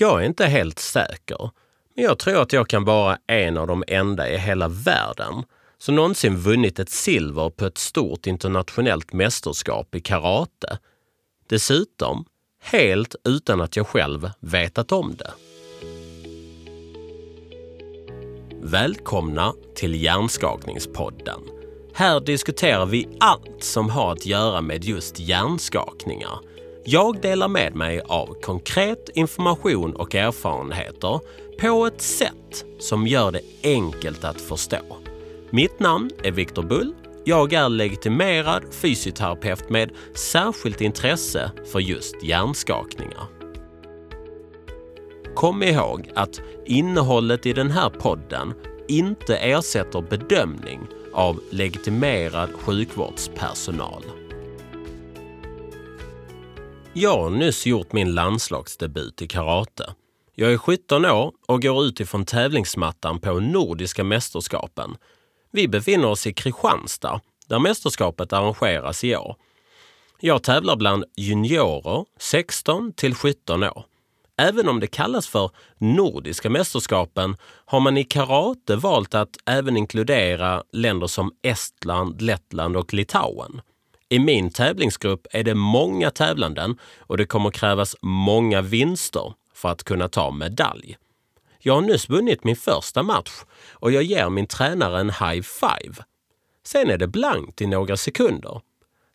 Jag är inte helt säker, men jag tror att jag kan vara en av de enda i hela världen som någonsin vunnit ett silver på ett stort internationellt mästerskap i karate. Dessutom helt utan att jag själv vetat om det. Välkomna till Hjärnskakningspodden. Här diskuterar vi allt som har att göra med just hjärnskakningar. Jag delar med mig av konkret information och erfarenheter på ett sätt som gör det enkelt att förstå. Mitt namn är Viktor Bull. Jag är legitimerad fysioterapeut med särskilt intresse för just hjärnskakningar. Kom ihåg att innehållet i den här podden inte ersätter bedömning av legitimerad sjukvårdspersonal. Jag har nyss gjort min landslagsdebut i karate. Jag är 17 år och går utifrån tävlingsmattan på Nordiska mästerskapen. Vi befinner oss i Kristianstad där mästerskapet arrangeras i år. Jag tävlar bland juniorer 16 till 17 år. Även om det kallas för Nordiska mästerskapen har man i karate valt att även inkludera länder som Estland, Lettland och Litauen. I min tävlingsgrupp är det många tävlanden och det kommer krävas många vinster för att kunna ta medalj. Jag har nyss vunnit min första match och jag ger min tränare en high five. Sen är det blankt i några sekunder.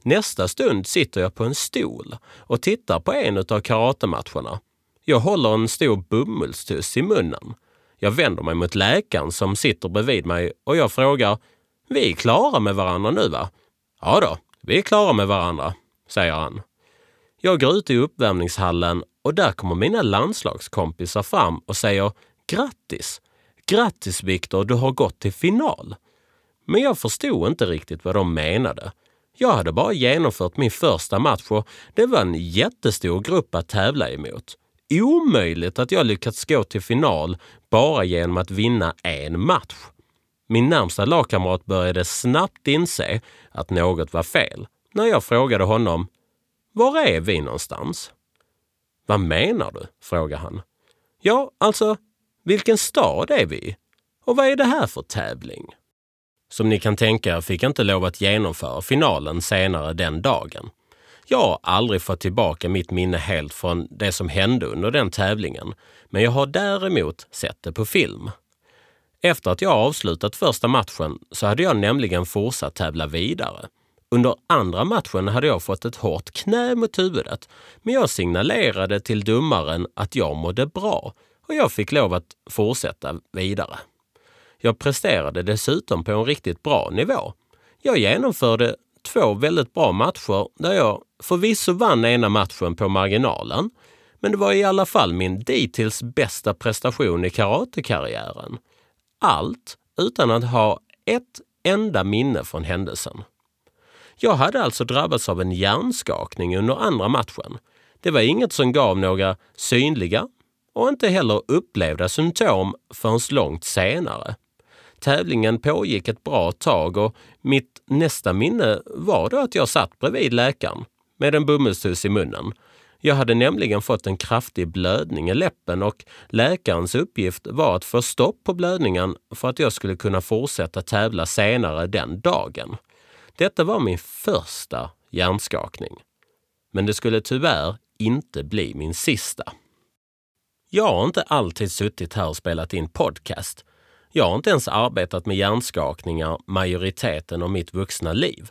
Nästa stund sitter jag på en stol och tittar på en av karatematcherna. Jag håller en stor bomullstuss i munnen. Jag vänder mig mot läkaren som sitter bredvid mig och jag frågar Vi är klara med varandra nu va? Ja då, vi är klara med varandra, säger han. Jag går ut i uppvärmningshallen och där kommer mina landslagskompisar fram och säger Grattis! Grattis Viktor, du har gått till final! Men jag förstod inte riktigt vad de menade. Jag hade bara genomfört min första match och det var en jättestor grupp att tävla emot. Omöjligt att jag lyckats gå till final bara genom att vinna en match. Min närmsta lagkamrat började snabbt inse att något var fel när jag frågade honom Var är vi någonstans? Vad menar du? frågade han. Ja, alltså, vilken stad är vi i? Och vad är det här för tävling? Som ni kan tänka fick jag inte lov att genomföra finalen senare den dagen. Jag har aldrig fått tillbaka mitt minne helt från det som hände under den tävlingen, men jag har däremot sett det på film. Efter att jag avslutat första matchen så hade jag nämligen fortsatt tävla vidare. Under andra matchen hade jag fått ett hårt knä mot huvudet, men jag signalerade till domaren att jag mådde bra och jag fick lov att fortsätta vidare. Jag presterade dessutom på en riktigt bra nivå. Jag genomförde två väldigt bra matcher där jag förvisso vann ena matchen på marginalen, men det var i alla fall min dittills bästa prestation i karatekarriären. Allt utan att ha ett enda minne från händelsen. Jag hade alltså drabbats av en hjärnskakning under andra matchen. Det var inget som gav några synliga och inte heller upplevda symptom förrän långt senare. Tävlingen pågick ett bra tag och mitt nästa minne var då att jag satt bredvid läkaren med en bomullstuss i munnen. Jag hade nämligen fått en kraftig blödning i läppen och läkarens uppgift var att få stopp på blödningen för att jag skulle kunna fortsätta tävla senare den dagen. Detta var min första hjärnskakning. Men det skulle tyvärr inte bli min sista. Jag har inte alltid suttit här och spelat in podcast. Jag har inte ens arbetat med hjärnskakningar majoriteten av mitt vuxna liv.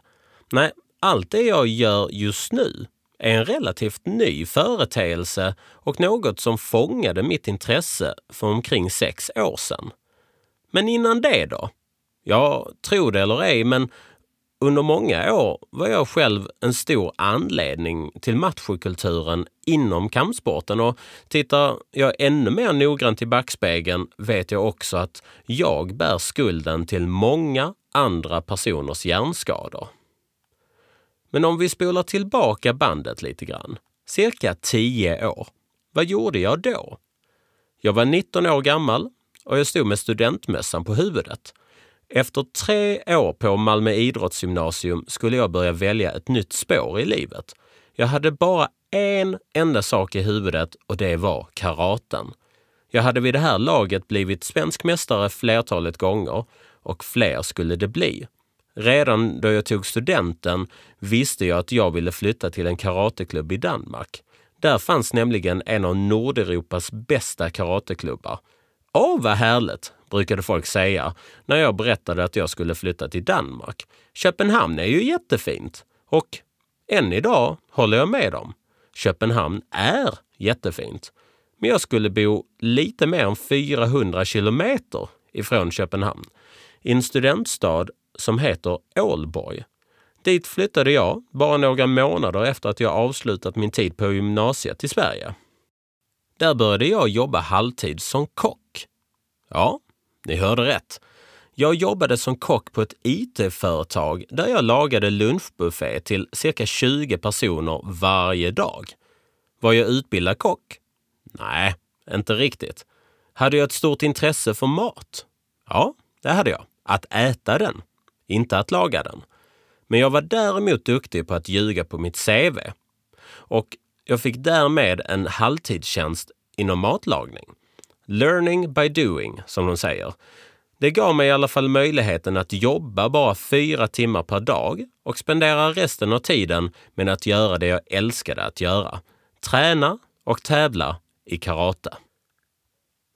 Nej, allt det jag gör just nu är en relativt ny företeelse och något som fångade mitt intresse för omkring sex år sedan. Men innan det då? Ja, tro det eller ej, men under många år var jag själv en stor anledning till machokulturen inom kampsporten och tittar jag ännu mer noggrant i backspegeln vet jag också att jag bär skulden till många andra personers hjärnskador. Men om vi spolar tillbaka bandet lite grann, cirka tio år. Vad gjorde jag då? Jag var 19 år gammal och jag stod med studentmössan på huvudet. Efter tre år på Malmö idrottsgymnasium skulle jag börja välja ett nytt spår i livet. Jag hade bara en enda sak i huvudet och det var karaten. Jag hade vid det här laget blivit svensk mästare flertalet gånger och fler skulle det bli. Redan då jag tog studenten visste jag att jag ville flytta till en karateklubb i Danmark. Där fanns nämligen en av Nordeuropas bästa karateklubbar. Åh, vad härligt, brukade folk säga när jag berättade att jag skulle flytta till Danmark. Köpenhamn är ju jättefint och än idag håller jag med dem. Köpenhamn är jättefint. Men jag skulle bo lite mer än 400 kilometer ifrån Köpenhamn i en studentstad som heter Ålborg. Dit flyttade jag bara några månader efter att jag avslutat min tid på gymnasiet i Sverige. Där började jag jobba halvtid som kock. Ja, ni hörde rätt. Jag jobbade som kock på ett IT-företag där jag lagade lunchbuffé till cirka 20 personer varje dag. Var jag utbildad kock? Nej, inte riktigt. Hade jag ett stort intresse för mat? Ja, det hade jag. Att äta den, inte att laga den. Men jag var däremot duktig på att ljuga på mitt CV. Och jag fick därmed en halvtidstjänst inom matlagning. Learning by doing, som de säger. Det gav mig i alla fall möjligheten att jobba bara fyra timmar per dag och spendera resten av tiden med att göra det jag älskade att göra. Träna och tävla i karate.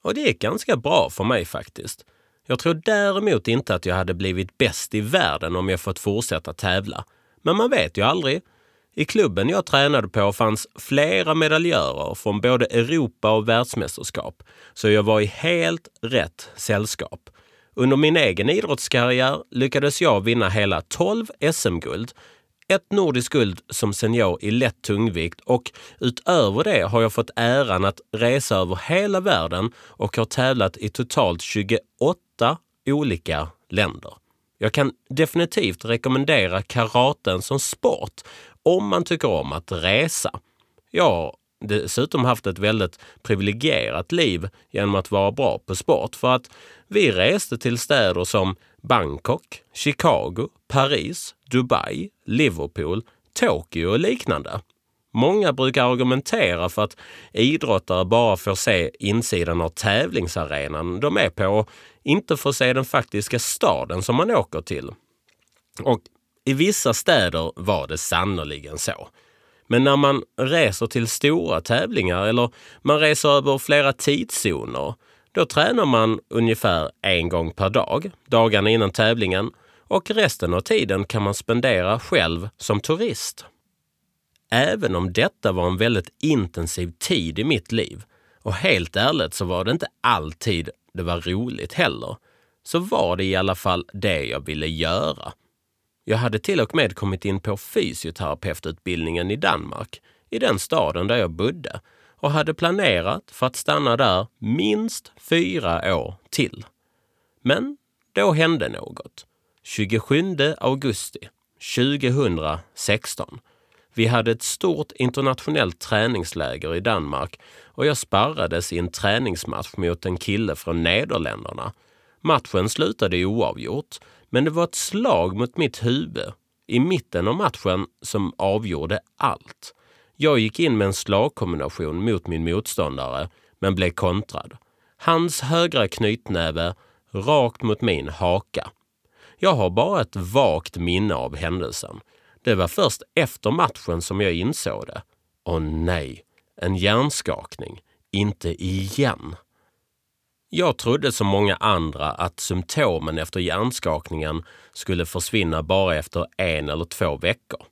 Och det gick ganska bra för mig faktiskt. Jag tror däremot inte att jag hade blivit bäst i världen om jag fått fortsätta tävla. Men man vet ju aldrig. I klubben jag tränade på fanns flera medaljörer från både Europa och världsmästerskap, så jag var i helt rätt sällskap. Under min egen idrottskarriär lyckades jag vinna hela 12 SM-guld, ett nordiskt guld som senior i lätt tungvikt och utöver det har jag fått äran att resa över hela världen och har tävlat i totalt 28 olika länder. Jag kan definitivt rekommendera karaten som sport om man tycker om att resa. Jag har dessutom haft ett väldigt privilegierat liv genom att vara bra på sport för att vi reste till städer som Bangkok, Chicago, Paris, Dubai, Liverpool, Tokyo och liknande. Många brukar argumentera för att idrottare bara får se insidan av tävlingsarenan de är på och inte får se den faktiska staden som man åker till. Och i vissa städer var det sannoliken så. Men när man reser till stora tävlingar eller man reser över flera tidszoner, då tränar man ungefär en gång per dag, dagarna innan tävlingen, och resten av tiden kan man spendera själv som turist. Även om detta var en väldigt intensiv tid i mitt liv, och helt ärligt så var det inte alltid det var roligt heller, så var det i alla fall det jag ville göra. Jag hade till och med kommit in på fysioterapeututbildningen i Danmark, i den staden där jag bodde och hade planerat för att stanna där minst fyra år till. Men då hände något. 27 augusti 2016. Vi hade ett stort internationellt träningsläger i Danmark och jag sparrades i en träningsmatch mot en kille från Nederländerna. Matchen slutade oavgjort, men det var ett slag mot mitt huvud i mitten av matchen som avgjorde allt. Jag gick in med en slagkombination mot min motståndare, men blev kontrad. Hans högra knytnäve rakt mot min haka. Jag har bara ett vagt minne av händelsen. Det var först efter matchen som jag insåg det. Åh nej, en hjärnskakning. Inte igen. Jag trodde som många andra att symptomen efter hjärnskakningen skulle försvinna bara efter en eller två veckor.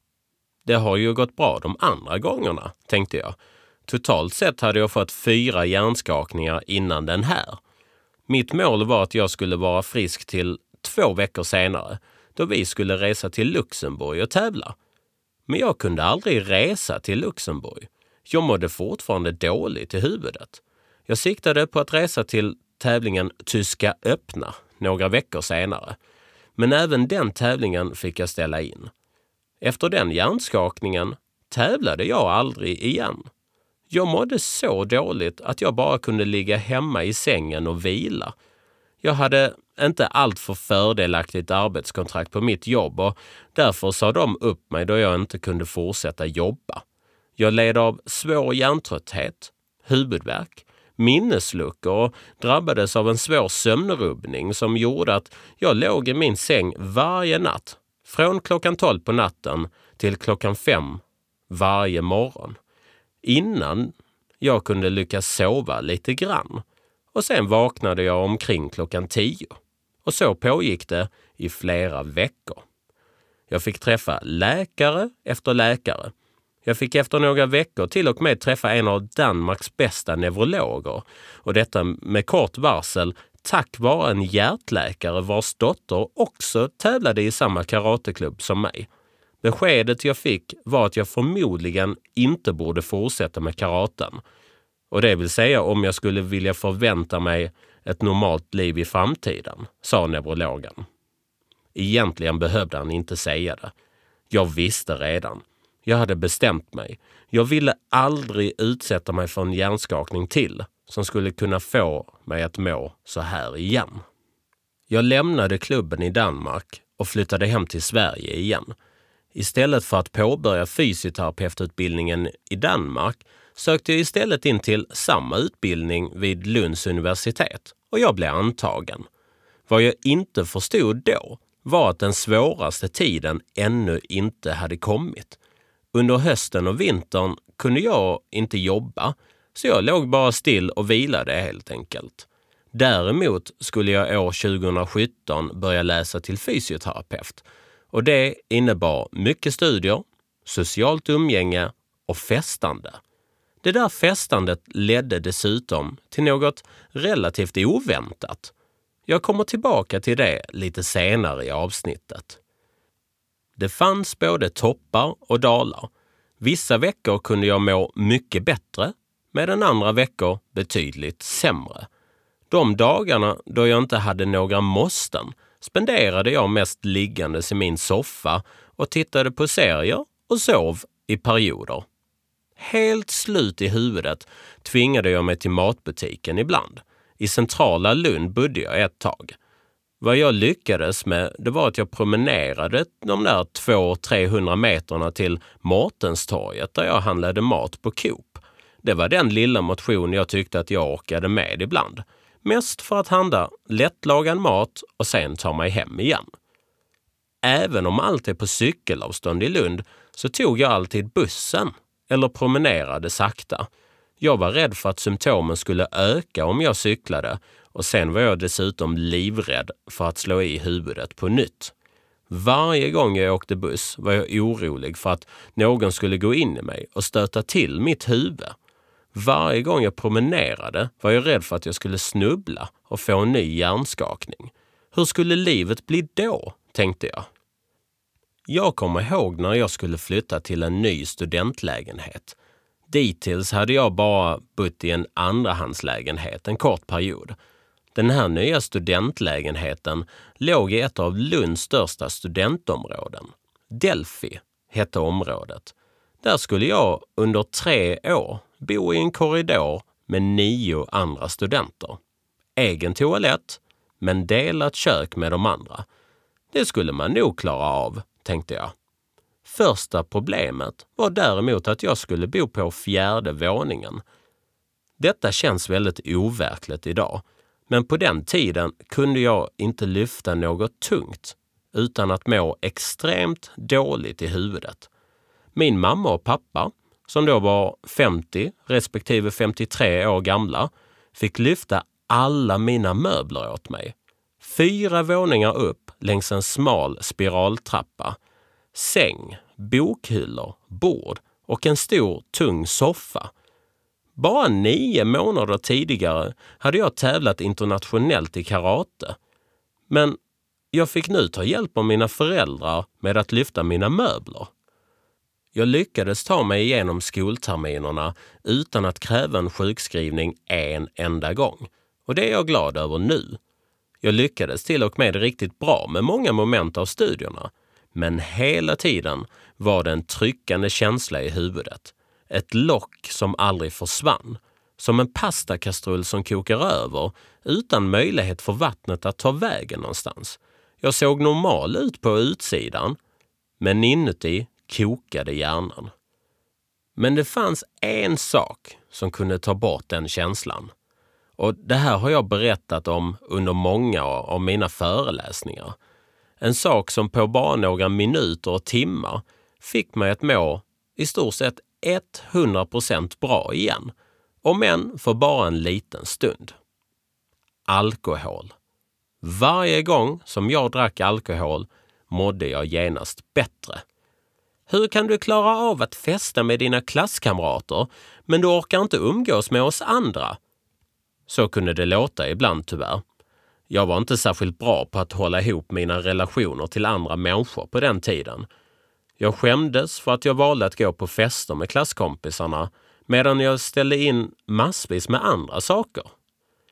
Det har ju gått bra de andra gångerna, tänkte jag. Totalt sett hade jag fått fyra hjärnskakningar innan den här. Mitt mål var att jag skulle vara frisk till två veckor senare, då vi skulle resa till Luxemburg och tävla. Men jag kunde aldrig resa till Luxemburg. Jag mådde fortfarande dåligt i huvudet. Jag siktade på att resa till tävlingen Tyska öppna några veckor senare. Men även den tävlingen fick jag ställa in. Efter den hjärnskakningen tävlade jag aldrig igen. Jag mådde så dåligt att jag bara kunde ligga hemma i sängen och vila. Jag hade inte alltför fördelaktigt arbetskontrakt på mitt jobb och därför sa de upp mig då jag inte kunde fortsätta jobba. Jag led av svår hjärntrötthet, huvudvärk, minnesluckor och drabbades av en svår sömnrubbning som gjorde att jag låg i min säng varje natt från klockan 12 på natten till klockan 5 varje morgon. Innan jag kunde lyckas sova lite grann. Och sen vaknade jag omkring klockan 10. Och så pågick det i flera veckor. Jag fick träffa läkare efter läkare. Jag fick efter några veckor till och med träffa en av Danmarks bästa neurologer. Och detta med kort varsel tack vare en hjärtläkare vars dotter också tävlade i samma karateklubb som mig. Beskedet jag fick var att jag förmodligen inte borde fortsätta med karaten. Och det vill säga om jag skulle vilja förvänta mig ett normalt liv i framtiden, sa neurologen. Egentligen behövde han inte säga det. Jag visste redan. Jag hade bestämt mig. Jag ville aldrig utsätta mig för en hjärnskakning till som skulle kunna få mig att må så här igen. Jag lämnade klubben i Danmark och flyttade hem till Sverige igen. Istället för att påbörja fysioterapeututbildningen i Danmark sökte jag istället in till samma utbildning vid Lunds universitet och jag blev antagen. Vad jag inte förstod då var att den svåraste tiden ännu inte hade kommit. Under hösten och vintern kunde jag inte jobba så jag låg bara still och vilade helt enkelt. Däremot skulle jag år 2017 börja läsa till fysioterapeut och det innebar mycket studier, socialt umgänge och festande. Det där festandet ledde dessutom till något relativt oväntat. Jag kommer tillbaka till det lite senare i avsnittet. Det fanns både toppar och dalar. Vissa veckor kunde jag må mycket bättre, medan andra veckor betydligt sämre. De dagarna då jag inte hade några måsten spenderade jag mest liggandes i min soffa och tittade på serier och sov i perioder. Helt slut i huvudet tvingade jag mig till matbutiken ibland. I centrala Lund bodde jag ett tag. Vad jag lyckades med det var att jag promenerade de där 200-300 meterna till Mårtenstorget där jag handlade mat på Coop. Det var den lilla motion jag tyckte att jag orkade med ibland. Mest för att handla lättlagad mat och sen ta mig hem igen. Även om allt är på cykelavstånd i Lund så tog jag alltid bussen eller promenerade sakta. Jag var rädd för att symptomen skulle öka om jag cyklade och sen var jag dessutom livrädd för att slå i huvudet på nytt. Varje gång jag åkte buss var jag orolig för att någon skulle gå in i mig och stöta till mitt huvud. Varje gång jag promenerade var jag rädd för att jag skulle snubbla och få en ny hjärnskakning. Hur skulle livet bli då, tänkte jag. Jag kommer ihåg när jag skulle flytta till en ny studentlägenhet. Dittills hade jag bara bott i en andrahandslägenhet en kort period. Den här nya studentlägenheten låg i ett av Lunds största studentområden. Delphi hette området. Där skulle jag under tre år bo i en korridor med nio andra studenter. Egen toalett, men delat kök med de andra. Det skulle man nog klara av, tänkte jag. Första problemet var däremot att jag skulle bo på fjärde våningen. Detta känns väldigt overkligt idag, men på den tiden kunde jag inte lyfta något tungt utan att må extremt dåligt i huvudet. Min mamma och pappa, som då var 50 respektive 53 år gamla, fick lyfta alla mina möbler åt mig. Fyra våningar upp längs en smal spiraltrappa. Säng, bokhyllor, bord och en stor tung soffa. Bara nio månader tidigare hade jag tävlat internationellt i karate. Men jag fick nu ta hjälp av mina föräldrar med att lyfta mina möbler. Jag lyckades ta mig igenom skolterminerna utan att kräva en sjukskrivning en enda gång. Och det är jag glad över nu. Jag lyckades till och med riktigt bra med många moment av studierna. Men hela tiden var det en tryckande känsla i huvudet. Ett lock som aldrig försvann. Som en pastakastrull som kokar över utan möjlighet för vattnet att ta vägen någonstans. Jag såg normal ut på utsidan, men inuti kokade hjärnan. Men det fanns en sak som kunde ta bort den känslan. Och Det här har jag berättat om under många av mina föreläsningar. En sak som på bara några minuter och timmar fick mig att må i stort sett 100% bra igen. Om än för bara en liten stund. Alkohol. Varje gång som jag drack alkohol mådde jag genast bättre. Hur kan du klara av att festa med dina klasskamrater men du orkar inte umgås med oss andra? Så kunde det låta ibland tyvärr. Jag var inte särskilt bra på att hålla ihop mina relationer till andra människor på den tiden. Jag skämdes för att jag valde att gå på fester med klasskompisarna medan jag ställde in massvis med andra saker.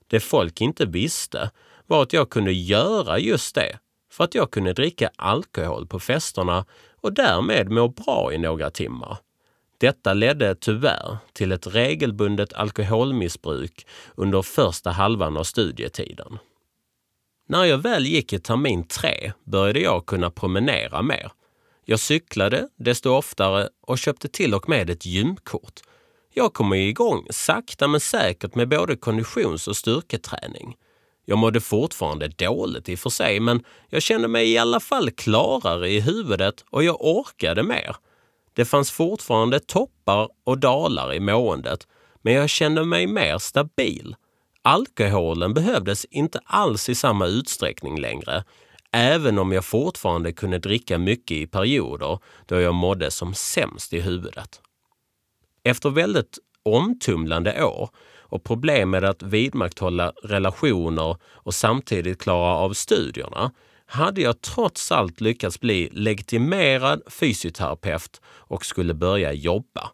Det folk inte visste var att jag kunde göra just det för att jag kunde dricka alkohol på festerna och därmed må bra i några timmar. Detta ledde tyvärr till ett regelbundet alkoholmissbruk under första halvan av studietiden. När jag väl gick i termin tre började jag kunna promenera mer. Jag cyklade desto oftare och köpte till och med ett gymkort. Jag kom igång sakta men säkert med både konditions och styrketräning. Jag mådde fortfarande dåligt i och för sig, men jag kände mig i alla fall klarare i huvudet och jag orkade mer. Det fanns fortfarande toppar och dalar i måendet, men jag kände mig mer stabil. Alkoholen behövdes inte alls i samma utsträckning längre, även om jag fortfarande kunde dricka mycket i perioder då jag mådde som sämst i huvudet. Efter väldigt omtumlande år och problem med att vidmakthålla relationer och samtidigt klara av studierna hade jag trots allt lyckats bli legitimerad fysioterapeut och skulle börja jobba.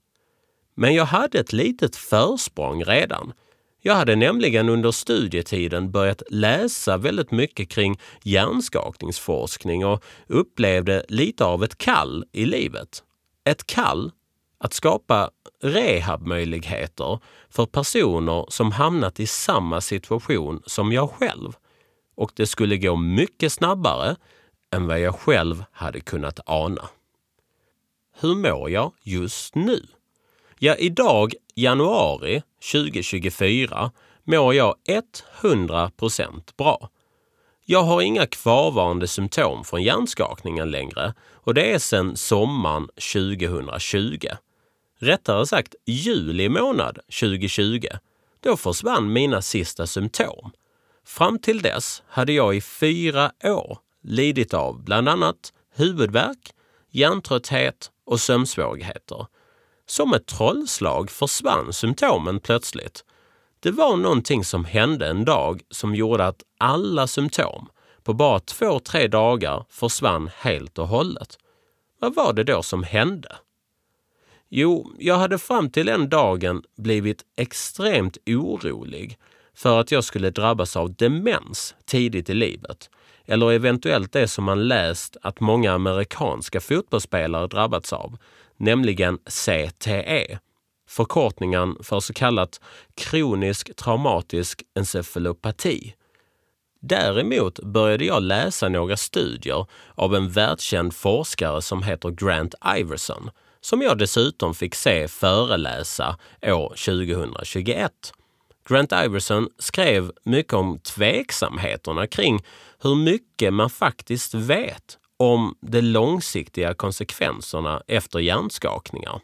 Men jag hade ett litet försprång redan. Jag hade nämligen under studietiden börjat läsa väldigt mycket kring hjärnskakningsforskning och upplevde lite av ett kall i livet. Ett kall att skapa rehabmöjligheter för personer som hamnat i samma situation som jag själv. Och det skulle gå mycket snabbare än vad jag själv hade kunnat ana. Hur mår jag just nu? Ja, idag, januari 2024, mår jag 100% bra. Jag har inga kvarvarande symptom från hjärnskakningen längre och det är sedan sommaren 2020 rättare sagt juli månad 2020, då försvann mina sista symptom. Fram till dess hade jag i fyra år lidit av bland annat huvudvärk, hjärntrötthet och sömnsvårigheter. Som ett trollslag försvann symptomen plötsligt. Det var någonting som hände en dag som gjorde att alla symptom på bara två, tre dagar försvann helt och hållet. Vad var det då som hände? Jo, jag hade fram till den dagen blivit extremt orolig för att jag skulle drabbas av demens tidigt i livet. Eller eventuellt det som man läst att många amerikanska fotbollsspelare drabbats av, nämligen CTE. Förkortningen för så kallat kronisk traumatisk encefalopati. Däremot började jag läsa några studier av en världskänd forskare som heter Grant Iverson som jag dessutom fick se föreläsa år 2021. Grant Iverson skrev mycket om tveksamheterna kring hur mycket man faktiskt vet om de långsiktiga konsekvenserna efter hjärnskakningar.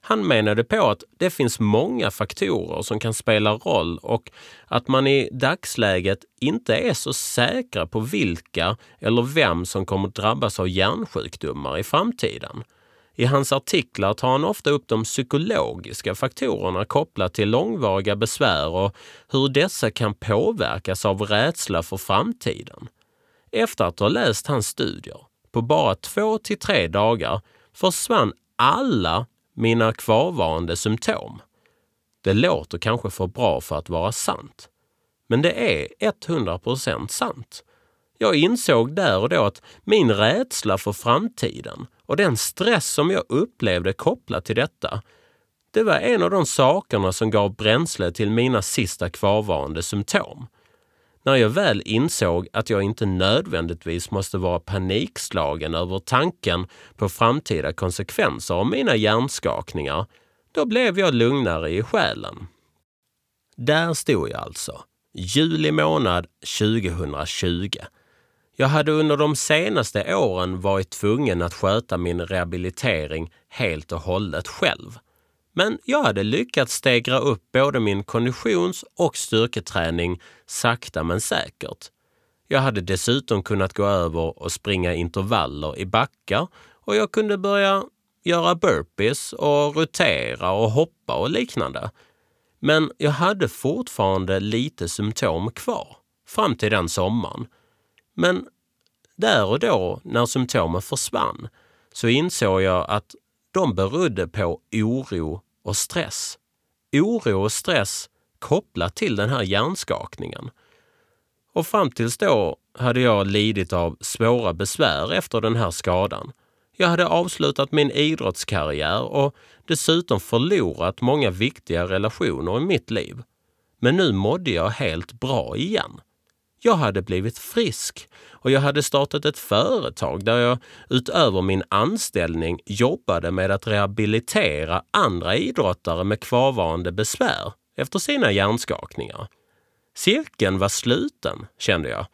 Han menade på att det finns många faktorer som kan spela roll och att man i dagsläget inte är så säkra på vilka eller vem som kommer drabbas av hjärnsjukdomar i framtiden. I hans artiklar tar han ofta upp de psykologiska faktorerna kopplat till långvariga besvär och hur dessa kan påverkas av rädsla för framtiden. Efter att ha läst hans studier, på bara två till tre dagar, försvann alla mina kvarvarande symptom. Det låter kanske för bra för att vara sant. Men det är 100% sant. Jag insåg där och då att min rädsla för framtiden och den stress som jag upplevde kopplat till detta, det var en av de sakerna som gav bränsle till mina sista kvarvarande symptom. När jag väl insåg att jag inte nödvändigtvis måste vara panikslagen över tanken på framtida konsekvenser av mina hjärnskakningar Då blev jag lugnare i själen. Där stod jag alltså, juli månad 2020. Jag hade under de senaste åren varit tvungen att sköta min rehabilitering helt och hållet själv. Men jag hade lyckats stegra upp både min konditions och styrketräning sakta men säkert. Jag hade dessutom kunnat gå över och springa intervaller i backar och jag kunde börja göra burpees och rotera och hoppa och liknande. Men jag hade fortfarande lite symptom kvar fram till den sommaren. Men där och då, när symptomen försvann, så insåg jag att de berodde på oro och stress. Oro och stress kopplat till den här hjärnskakningen. Och fram tills då hade jag lidit av svåra besvär efter den här skadan. Jag hade avslutat min idrottskarriär och dessutom förlorat många viktiga relationer i mitt liv. Men nu mådde jag helt bra igen. Jag hade blivit frisk och jag hade startat ett företag där jag utöver min anställning jobbade med att rehabilitera andra idrottare med kvarvarande besvär efter sina hjärnskakningar. Cirkeln var sluten, kände jag.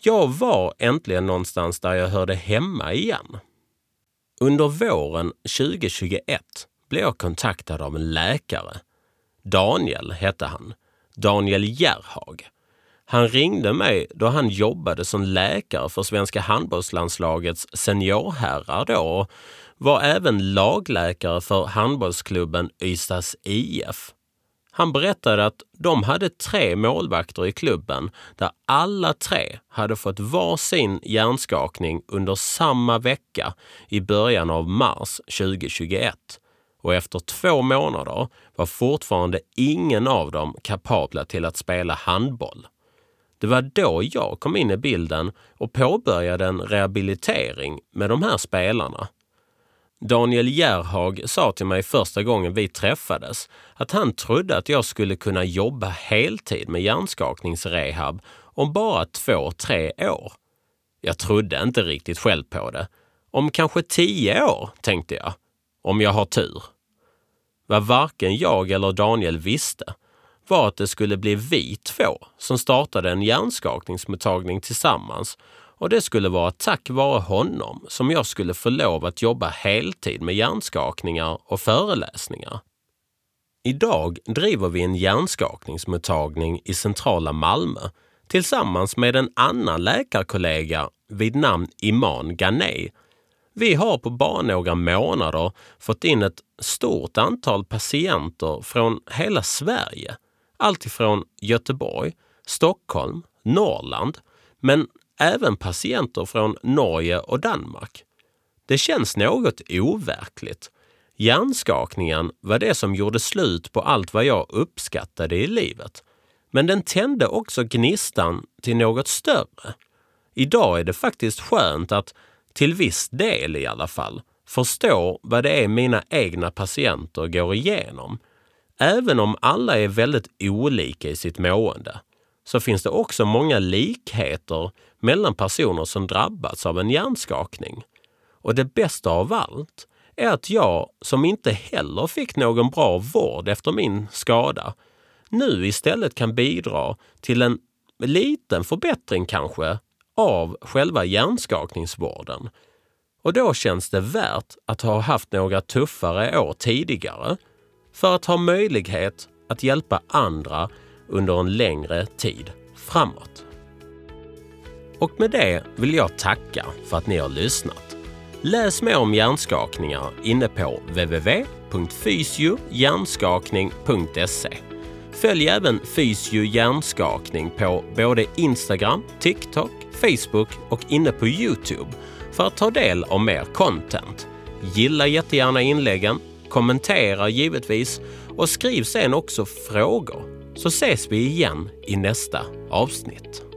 Jag var äntligen någonstans där jag hörde hemma igen. Under våren 2021 blev jag kontaktad av en läkare. Daniel hette han. Daniel Gerhag han ringde mig då han jobbade som läkare för svenska handbollslandslagets seniorherrar då och var även lagläkare för handbollsklubben Ystads IF. Han berättade att de hade tre målvakter i klubben där alla tre hade fått var sin hjärnskakning under samma vecka i början av mars 2021 och efter två månader var fortfarande ingen av dem kapabla till att spela handboll. Det var då jag kom in i bilden och påbörjade en rehabilitering med de här spelarna. Daniel Järhag sa till mig första gången vi träffades att han trodde att jag skulle kunna jobba heltid med hjärnskakningsrehab om bara två, tre år. Jag trodde inte riktigt själv på det. Om kanske tio år, tänkte jag. Om jag har tur. Vad varken jag eller Daniel visste var att det skulle bli vi två som startade en hjärnskakningsmottagning tillsammans och det skulle vara tack vare honom som jag skulle få lov att jobba heltid med hjärnskakningar och föreläsningar. Idag driver vi en hjärnskakningsmottagning i centrala Malmö tillsammans med en annan läkarkollega vid namn Iman Ghanei. Vi har på bara några månader fått in ett stort antal patienter från hela Sverige alltifrån Göteborg, Stockholm, Norrland, men även patienter från Norge och Danmark. Det känns något overkligt. Hjärnskakningen var det som gjorde slut på allt vad jag uppskattade i livet. Men den tände också gnistan till något större. Idag är det faktiskt skönt att, till viss del i alla fall, förstå vad det är mina egna patienter går igenom Även om alla är väldigt olika i sitt mående så finns det också många likheter mellan personer som drabbats av en hjärnskakning. Och det bästa av allt är att jag, som inte heller fick någon bra vård efter min skada, nu istället kan bidra till en liten förbättring kanske av själva hjärnskakningsvården. Och då känns det värt att ha haft några tuffare år tidigare för att ha möjlighet att hjälpa andra under en längre tid framåt. Och med det vill jag tacka för att ni har lyssnat. Läs mer om hjärnskakningar inne på www.fysiohjärnskakning.se. Följ även Fysio hjärnskakning på både Instagram, TikTok, Facebook och inne på Youtube för att ta del av mer content. Gilla jättegärna inläggen kommentera givetvis och skriv sen också frågor så ses vi igen i nästa avsnitt.